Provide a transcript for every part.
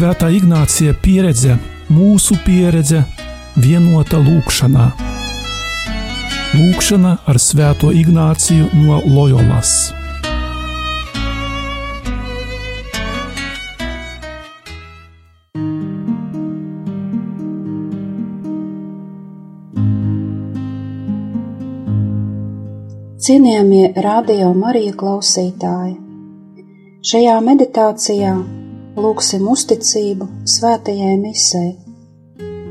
Svētā Ignācija pieredze, mūsu pieredze, vienota lūkšanā. Lūkšana ar Svēto Ignāciju no Loyolas. Cienījamie radio Marija klausītāji! Šajā meditācijā lūksim uzticību svētajai misē.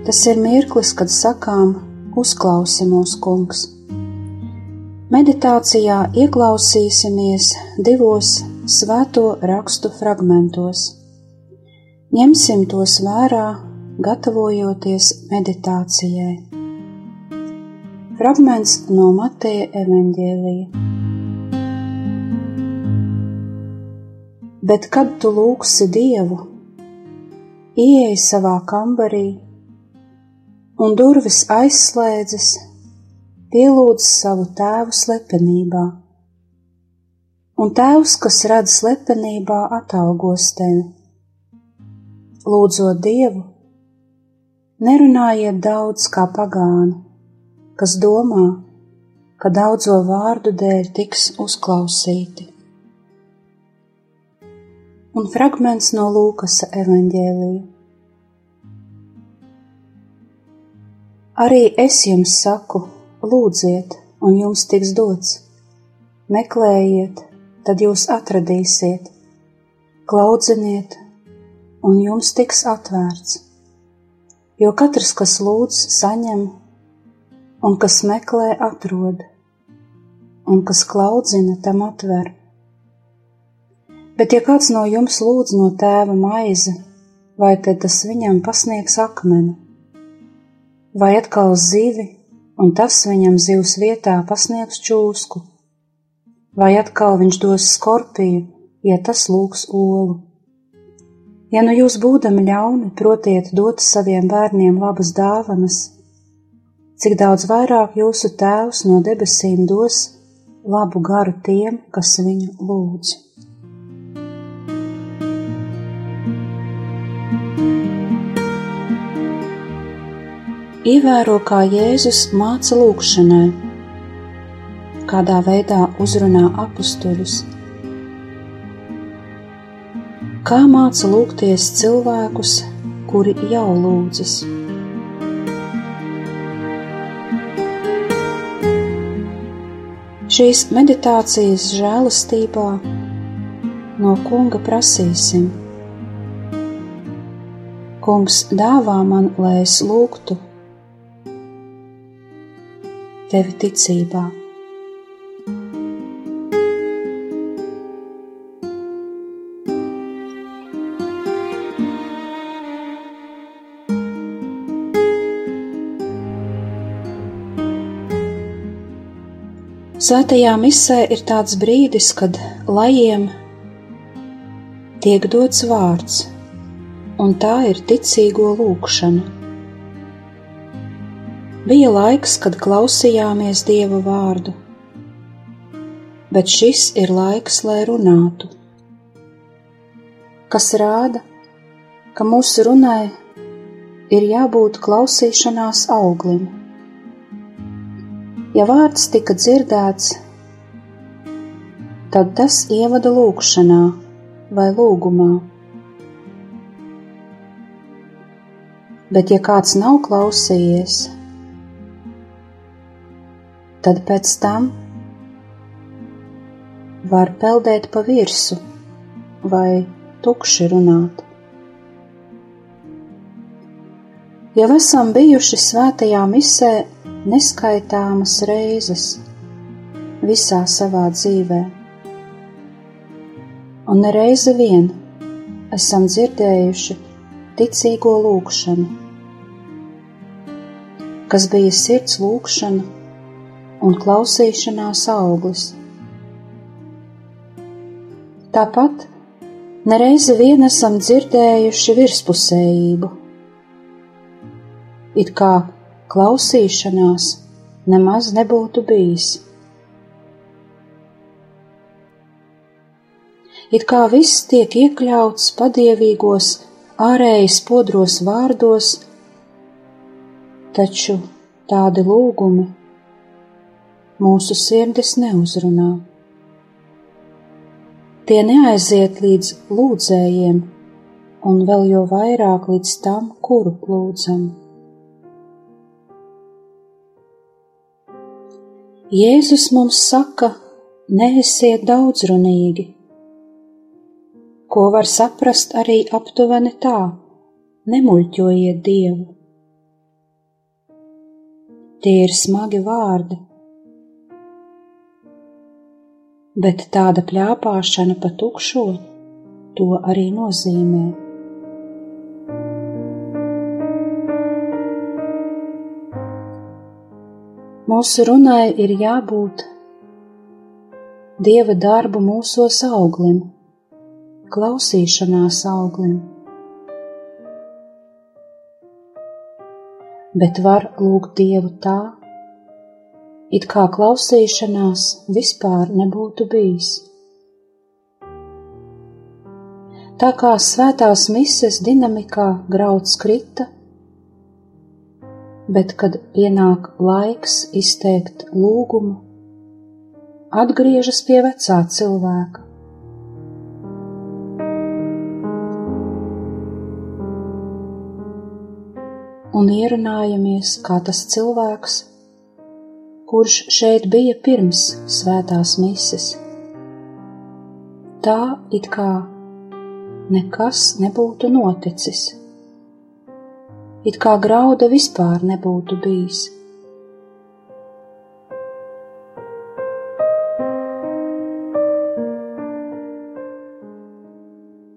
Tas ir mirklis, kad sakām: Uzklausi mūsu kungs! Meditācijā ieklausīsimies divos svēto rakstu fragmentos. Ņemsim tos vērā, gatavojoties meditācijai. Fragments no Mateja evaņģēlija. Bet, kad tu lūgsi Dievu, ieej savā kambarī un durvis aizslēdzas, pielūdz savu tēvu slepenībā, un tēvs, kas redz slepenībā, atalgos tevi. Lūdzot Dievu, nerunājiet daudz kā pagāni kas domā, ka daudzo vārdu dēļ tiks uzklausīti. Un fragments no Lūkasa evaņģēlija. Arī es jums saku, lūdziet, un jums tiks dots, meklējiet, tad jūs atradīsiet, klaudziniet, un jums tiks atvērts. Jo katrs, kas lūdz, saņem, un kas meklē, atrod, un kas klaudzina, tam atver. Bet, ja kāds no jums lūdz no tēva maizi, vai tad tas viņam pasniegs akmeni, vai atkal zivi, un tas viņam zivs vietā pasniegs čūsku, vai atkal viņš dos skorpiju, ja tas lūgs olu. Ja nu jūs būdami ļauni, protiet dot saviem bērniem labas dāvanas, cik daudz vairāk jūsu Tēvs no debesīm dos labu garu tiem, kas viņu lūdz. Ievēro, kā Jēzus māca lūgšanai, kādā veidā uzrunā apstuļus, kā māca lūgties cilvēkus, kuri jau lūdzas. Šīs meditācijas žēlastībā no Kunga prasīsim. Kungs dāvā man, lai es lūgtu tevi ticībā. Svētajā misē ir tāds brīdis, kad lajiem tiek dots vārds, un tā ir ticīgo lūkšana. Bija laiks, kad klausījāmies Dieva vārdu, bet šis ir laiks, lai runātu, kas rāda, ka mūsu runai ir jābūt klausīšanās auglim Ja vārds tika dzirdēts, tad tas ievada lūgšanā vai lūgumā. Bet, ja kāds nav klausījies, tad pēc tam var peldēt pa virsmu vai tukši runāt. Jau esam bijuši svētajā misē neskaitāmas reizes visā savā dzīvē. Un nereizi vien esam dzirdējuši ticīgo lūgšanu, kas bija sirds lūgšana un klausīšanās auglis. Tāpat nereizi vien esam dzirdējuši virspusējību, it kā klausīšanās nemaz nebūtu bijis. It kā viss tiek iekļauts padievīgos ārēji spodros vārdos, taču tādi lūgumi mūsu sirdis neuzrunā. Tie neaiziet līdz lūdzējiem, un vēl jo vairāk līdz tam, kuru lūdzam. Jēzus mums saka, neesiet daudzrunīgi, ko var saprast arī aptuveni tā, nemuļķojiet Dievu. Tie ir smagi vārdi, bet tāda pļāpāšana pa tukšo to arī nozīmē. Mūsu runai ir jābūt Dieva darbu mūsos auglim, klausīšanās auglim. Bet var lūgt Dievu tā, it kā klausīšanās vispār nebūtu bijis. Tā kā svētās mises dinamikā grauds krita, bet, kad pienāk laiks izteikt lūgumu, atgriežas pie vecā cilvēka. Un ierunājamies kā tas cilvēks, kurš šeit bija pirms svētās mises. Tā it kā nekas nebūtu noticis it kā grauda vispār nebūtu bijis.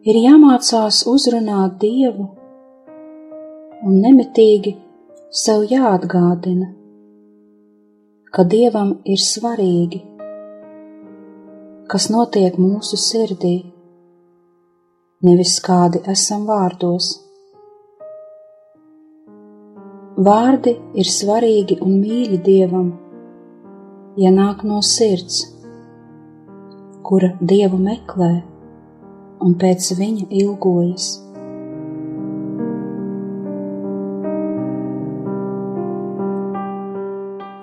Ir jāmācās uzrunāt Dievu un nemitīgi sev jāatgādina, ka Dievam ir svarīgi, kas notiek mūsu sirdī, nevis kādi esam vārdos. Vārdi ir svarīgi un mīļi Dievam, ja nāk no sirds, kura Dievu meklē un pēc viņa ilgojas.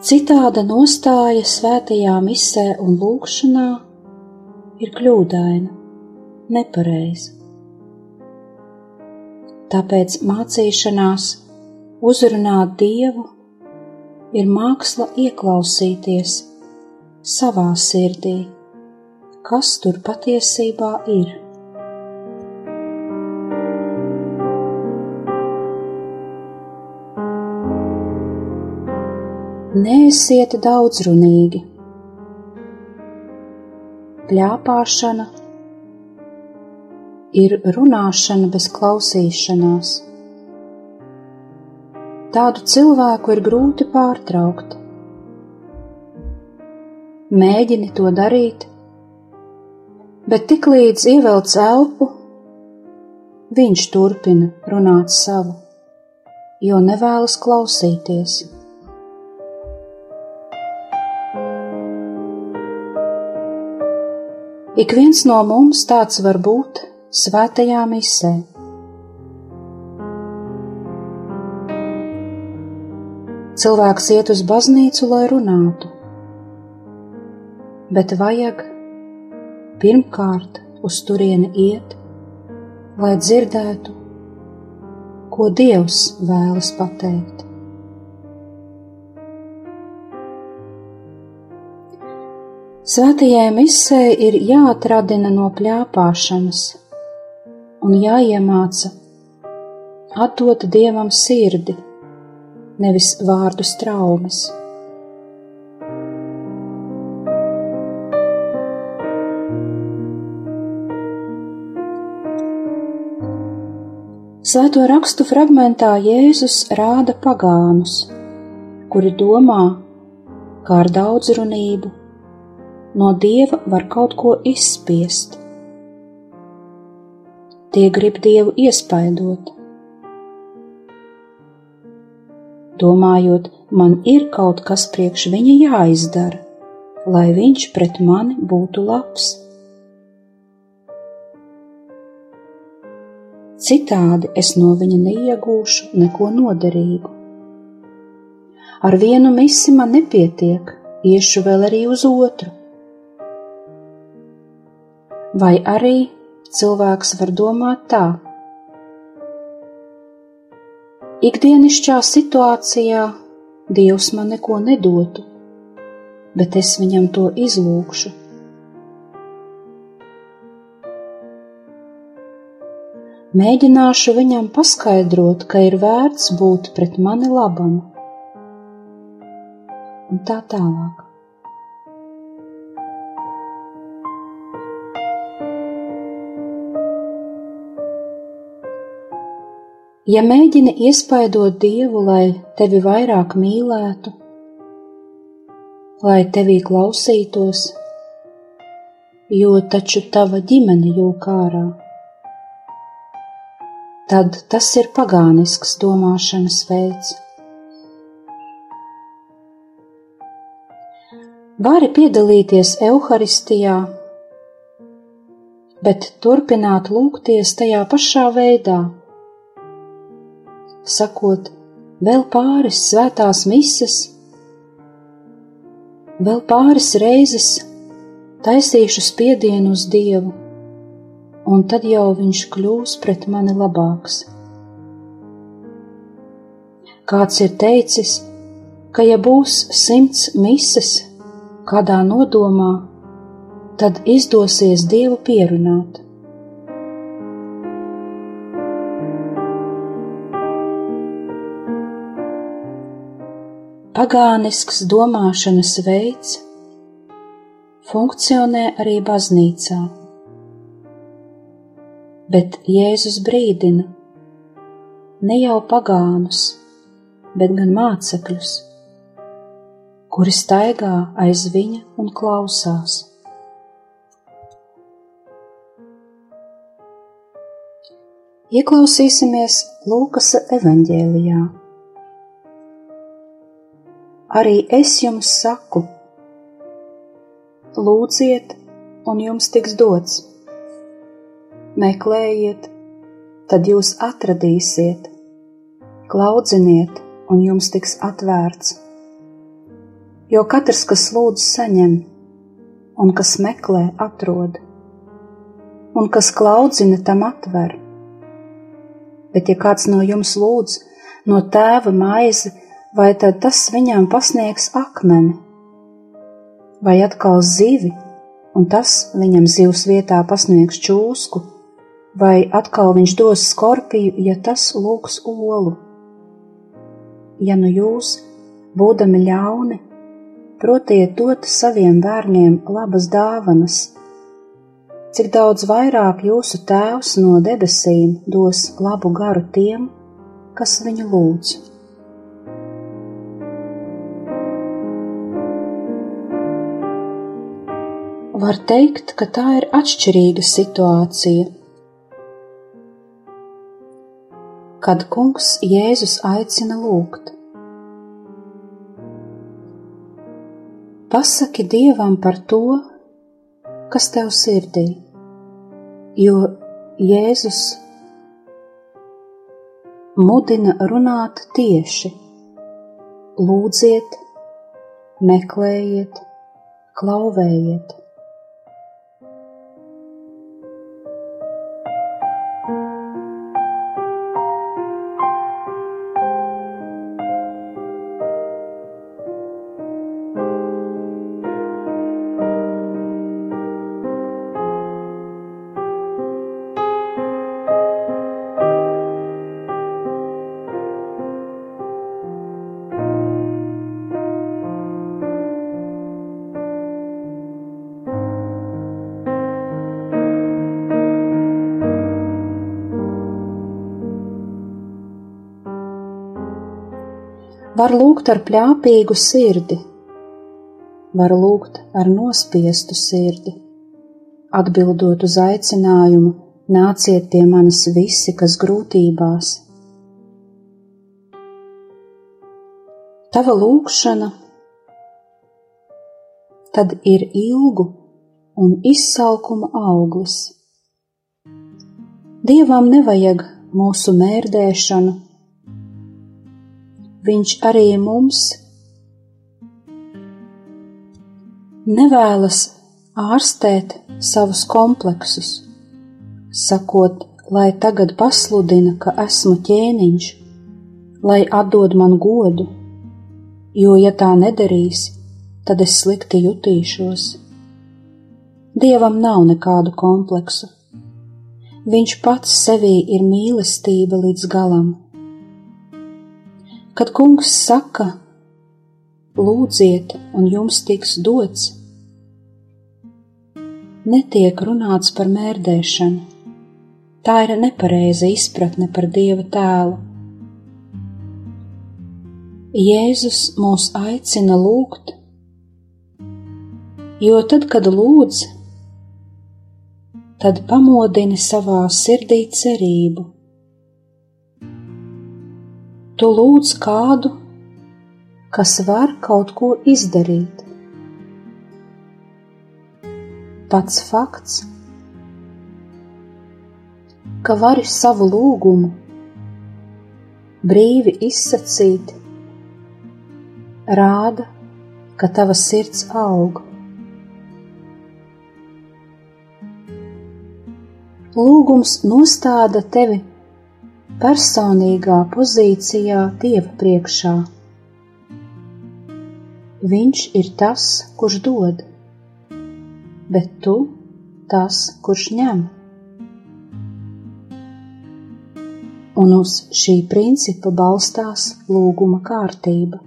Citāda nostāja svētajā misē un lūkšanā ir kļūdaina, nepareiza. Tāpēc mācīšanās Uzrunāt Dievu ir māksla ieklausīties savā sirdī, kas tur patiesībā ir. Neesiet daudzrunīgi. Pļāpāšana ir runāšana bez klausīšanās. Tādu cilvēku ir grūti pārtraukt. Mēģini to darīt, bet tiklīdz ievelc elpu, viņš turpina runāt savu, jo nevēlas klausīties. Ik viens no mums tāds var būt svētajā misē. Cilvēks iet uz baznīcu, lai runātu, bet vajag pirmkārt uz turieni iet, lai dzirdētu, ko Dievs vēlas pateikt. Svētajai misē ir jāatradina no pļāpāšanas un jāiemāca atdot Dievam sirdi nevis vārdu straumes. Svēto rakstu fragmentā Jēzus rāda pagānus, kuri domā, kā ar daudzrunību no dieva var kaut ko izspiest. Tie grib dievu iespaidot, domājot, man ir kaut kas priekš viņa jāizdara, lai viņš pret mani būtu labs. citādi es no viņa neiegūšu neko noderīgu. Ar vienu misi man nepietiek, iešu vēl arī uz otru. Vai arī cilvēks var domāt tā: ikdienišķā situācijā Dievs man neko nedotu, bet es viņam to izlūkšu. Mēģināšu viņam paskaidrot, ka ir vērts būt pret mani labam. Un tā tālāk. Ja mēģini iespaidot Dievu, lai tevi vairāk mīlētu, lai tevī klausītos, jo taču tava ģimene jūk ārā tad tas ir pagānisks domāšanas veids. Vari piedalīties evaharistijā, bet turpināt lūgties tajā pašā veidā, sakot, vēl pāris svētās mises, vēl pāris reizes taisīšu spiedienu uz Dievu un tad jau viņš kļūs pret mani labāks. Kāds ir teicis, ka ja būs simts mises kādā nodomā, tad izdosies Dievu pierunāt. Pagānisks domāšanas veids funkcionē arī baznīcā bet Jēzus brīdina ne jau pagānus, bet gan mācekļus, kuri staigā aiz viņa un klausās. Ieklausīsimies Lūkas evanģēlijā. Arī es jums saku, lūdziet, un jums tiks dots meklējiet, tad jūs atradīsiet, klaudziniet, un jums tiks atvērts. Jo katrs, kas lūdz, saņem, un kas meklē, atrod, un kas klaudzina, tam atver. Bet, ja kāds no jums lūdz no tēva maizi, vai tad tas viņām pasniegs akmeni, vai atkal zivi, un tas viņam zivs vietā pasniegs čūsku? vai atkal viņš dos skorpiju, ja tas lūgs olu. Ja nu jūs, būdami ļauni, protiet dot saviem bērniem labas dāvanas, cik daudz vairāk jūsu tēvs no debesīm dos labu garu tiem, kas viņu lūdz. Var teikt, ka tā ir atšķirīga situācija kad Kungs Jēzus aicina lūgt. Pasaki Dievam par to, kas tev sirdī, jo Jēzus mudina runāt tieši: lūdziet, meklējiet, klauvējiet. Var lūgt ar plāpīgu sirdi, var lūgt ar nospiestu sirdi, atbildot uz aicinājumu: nāciet pie manis visi, kas grūtībās. Tava lūkšana tad ir ilgu un izsalkuma auglis. Dievam nevajag mūsu mērdēšanu, Viņš arī mums nevēlas ārstēt savus kompleksus, sakot, lai tagad pasludina, ka esmu ķēniņš, lai atdod man godu, jo, ja tā nedarīs, tad es slikti jutīšos. Dievam nav nekādu kompleksu. Viņš pats sevī ir mīlestība līdz galam. Kad kungs saka, lūdziet, un jums tiks dots, netiek runāts par mērdēšanu. Tā ir nepareiza izpratne par Dieva tēlu. Jēzus mūs aicina lūgt, jo tad, kad lūdz, tad pamodini savā sirdī cerību Tu lūdz kādu, kas var kaut ko izdarīt. Pats fakts, ka vari savu lūgumu brīvi izsacīt, rāda, ka tava sirds aug. Lūgums nostāda tevi personīgā pozīcijā Dieva priekšā. Viņš ir tas, kurš dod, bet tu tas, kurš ņem. Un uz šī principa balstās lūguma kārtība.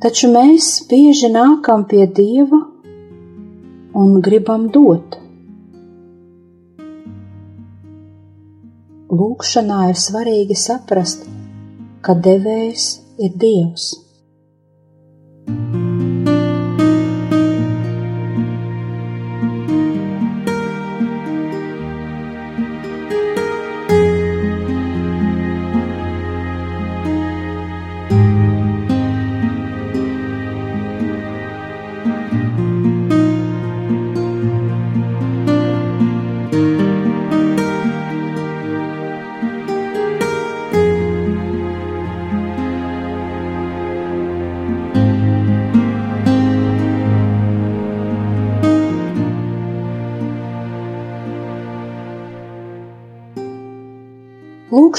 Taču mēs bieži nākam pie Dieva un gribam dot lūkšanā ir svarīgi saprast, ka devējs ir Dievs.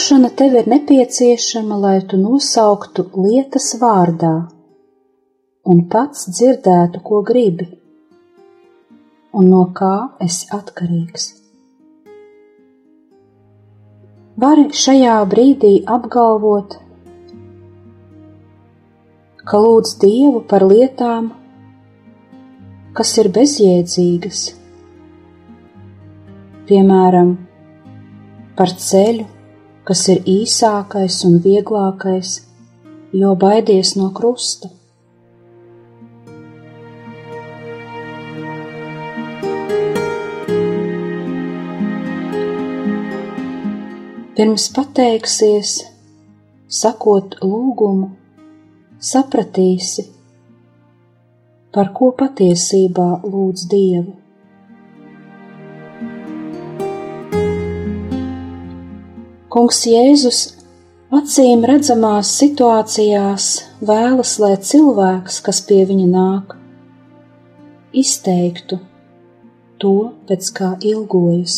Lūkšana tev ir nepieciešama, lai tu nosauktu lietas vārdā un pats dzirdētu, ko gribi. Un no kā esi atkarīgs. Vari šajā brīdī apgalvot, ka lūdz Dievu par lietām, kas ir bezjēdzīgas, piemēram, par ceļu, kas ir īsākais un vieglākais, jo baidies no krusta. Pirms pateiksies, sakot lūgumu, sapratīsi, par ko patiesībā lūdz Dievu. Kungs Jēzus acīm redzamās situācijās vēlas, lai cilvēks, kas pie viņa nāk, izteiktu to, pēc kā ilgojas.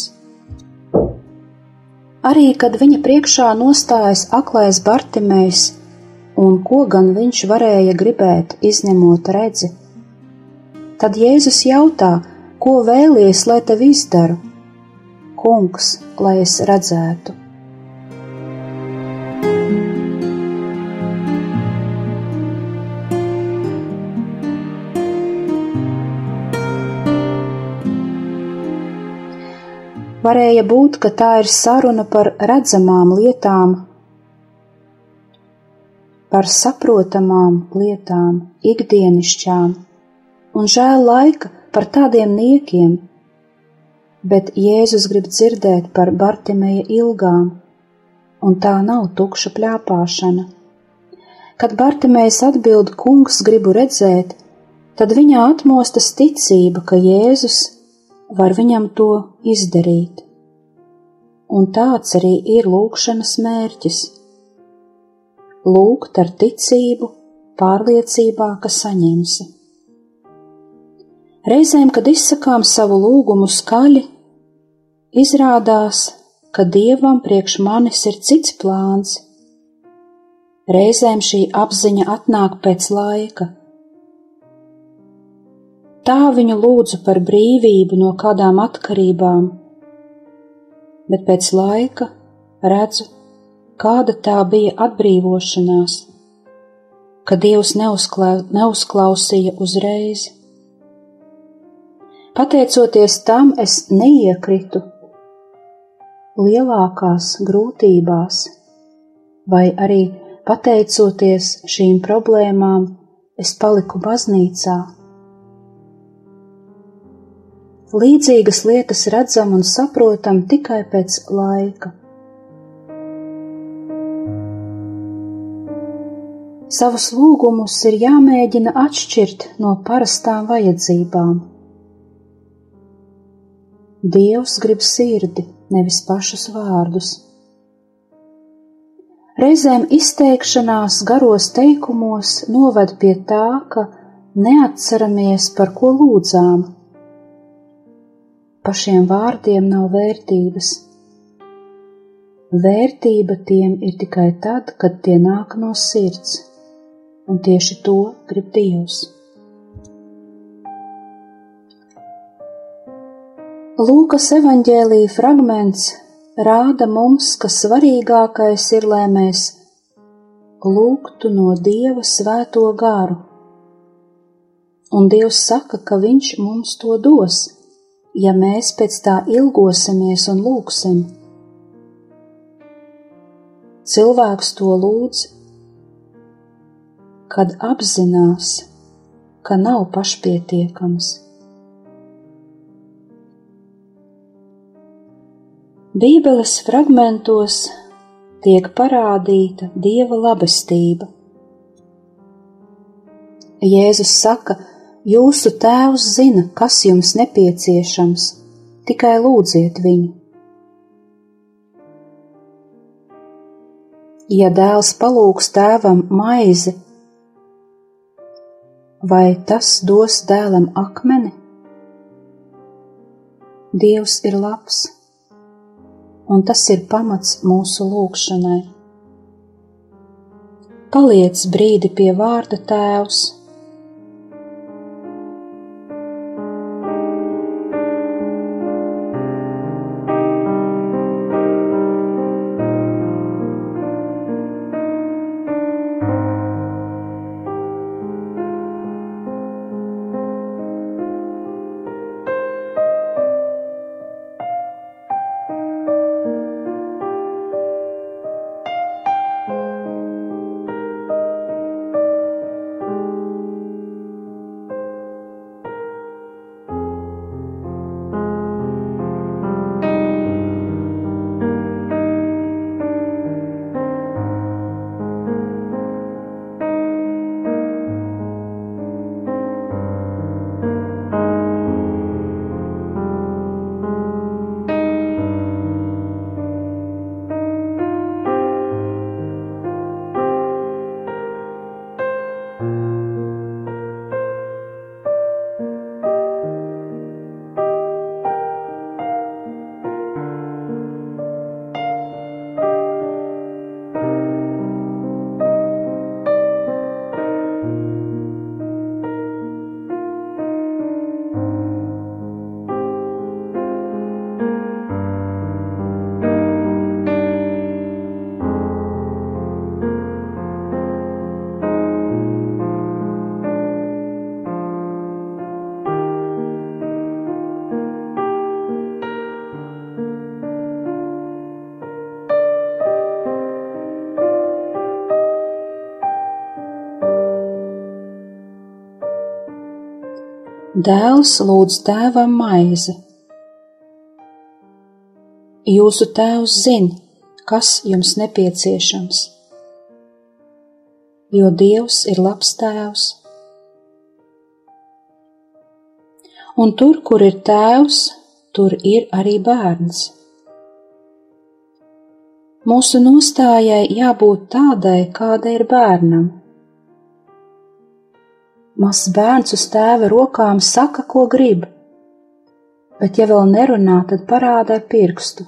Arī kad viņa priekšā nostājas aklais Bartimējs, un ko gan viņš varēja gribēt, izņemot redzi, tad Jēzus jautā, ko vēlies, lai tev izdaru? Kungs, lai es redzētu. Varēja būt, ka tā ir saruna par redzamām lietām, par saprotamām lietām, ikdienišķām, un žēl laika par tādiem niekiem, bet Jēzus grib dzirdēt par Bartimeja ilgām, un tā nav tukša pļāpāšana. Kad Bartimējs atbild, kungs, gribu redzēt, tad viņā atmostas ticība, ka Jēzus var viņam to izdarīt. Un tāds arī ir lūkšanas mērķis - lūgt ar ticību, pārliecībā, ka saņemsi. Reizēm, kad izsakām savu lūgumu skaļi, izrādās, ka dievam priekš manis ir cits plāns. Reizēm šī apziņa atnāk pēc laika Tā viņu lūdzu par brīvību no kādām atkarībām, bet pēc laika redzu, kāda tā bija atbrīvošanās, ka Dievs neuzklā, neuzklausīja uzreiz. Pateicoties tam, es neiekritu lielākās grūtībās, vai arī pateicoties šīm problēmām, es paliku baznīcā Līdzīgas lietas redzam un saprotam tikai pēc laika. Savus lūgumus ir jāmēģina atšķirt no parastām vajadzībām. Dievs grib sirdi, nevis pašus vārdus. Reizēm izteikšanās garos teikumos noved pie tā, ka neatceramies, par ko lūdzām, pašiem vārdiem nav vērtības. Vērtība tiem ir tikai tad, kad tie nāk no sirds, un tieši to grib Dievs. Lūkas evaņģēlīja fragments rāda mums, ka svarīgākais ir, lai mēs lūgtu no Dieva svēto garu, un Dievs saka, ka Viņš mums to dos ja mēs pēc tā ilgosimies un lūgsim. Cilvēks to lūdz, kad apzinās, ka nav pašpietiekams. Bībeles fragmentos tiek parādīta dieva labestība. Jēzus saka, Jūsu tēvs zina, kas jums nepieciešams, tikai lūdziet viņu. Ja dēls palūgs tēvam maizi, vai tas dos dēlam akmeni? Dievs ir labs, un tas ir pamats mūsu lūgšanai. Paliec brīdi pie vārda tēvs Dēls lūdz tēvam maizi. Jūsu tēvs zina, kas jums nepieciešams, jo Dievs ir labs tēvs. Un tur, kur ir tēvs, tur ir arī bērns. Mūsu nostājai jābūt tādai, kāda ir bērnam. Mazs bērns uz tēva rokām saka, ko grib, bet ja vēl nerunā, tad parāda ar pirkstu.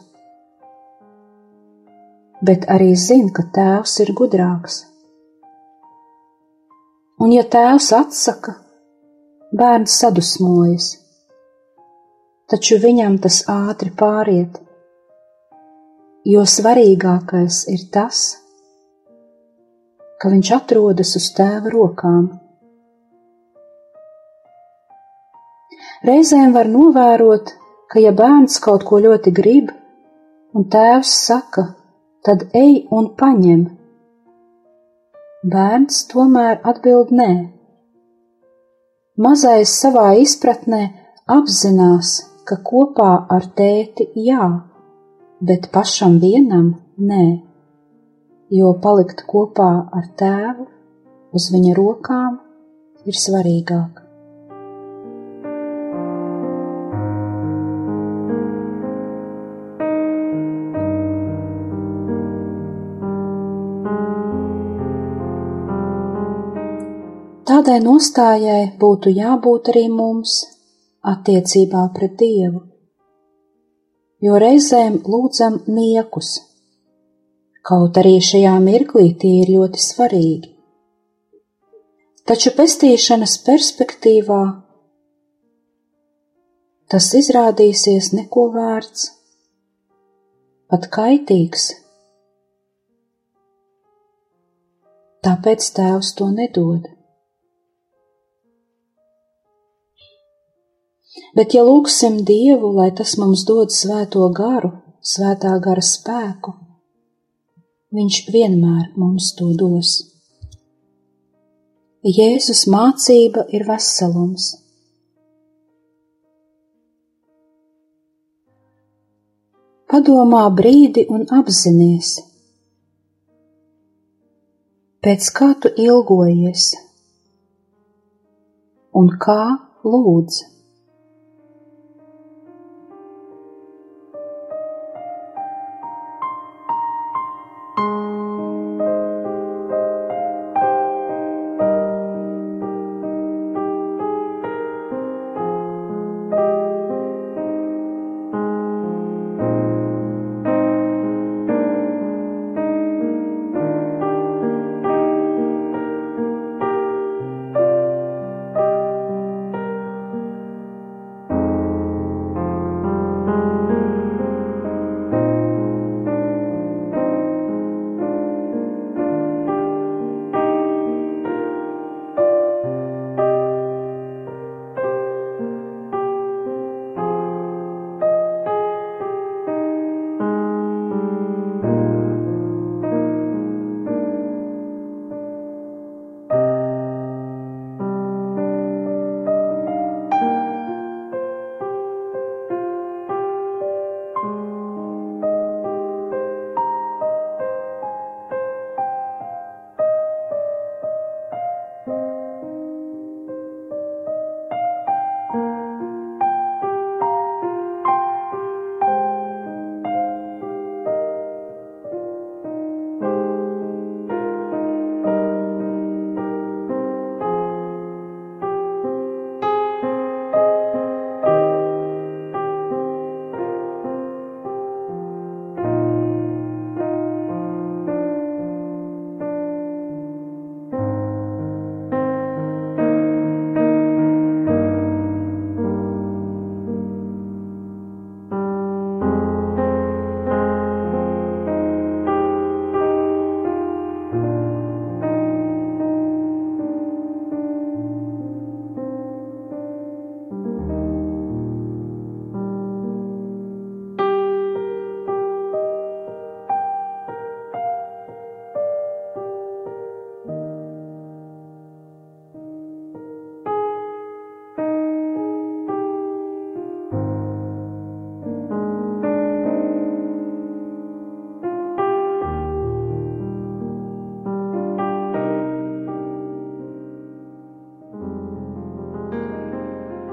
Bet arī zina, ka tēvs ir gudrāks. Un ja tēvs atsaka, bērns sadusmojas, taču viņam tas ātri pāriet, jo svarīgākais ir tas, ka viņš atrodas uz tēva rokām. Reizēm var novērot, ka ja bērns kaut ko ļoti grib, un tēvs saka, tad ej un paņem. Bērns tomēr atbild nē. Mazais savā izpratnē apzinās, ka kopā ar tēti jā, bet pašam vienam nē, jo palikt kopā ar tēvu uz viņa rokām ir svarīgāk. Tādai nostājai būtu jābūt arī mums attiecībā pret Dievu, jo reizēm lūdzam niekus, kaut arī šajā mirklī tie ir ļoti svarīgi. Taču pestīšanas perspektīvā tas izrādīsies neko vērts, pat kaitīgs. Tāpēc Tēvs to nedod. Bet, ja lūgsim Dievu, lai tas mums dod svēto garu, svētā gara spēku, Viņš vienmēr mums to dos. Jēzus mācība ir veselums. Padomā brīdi un apzinies, pēc kā tu ilgojies un kā lūdz.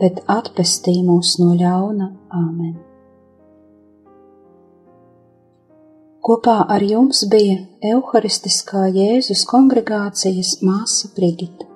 bet atpestī mūs no ļauna Āmen. Kopā ar jums bija Euharistiskā Jēzus kongregācijas māsa Brigita.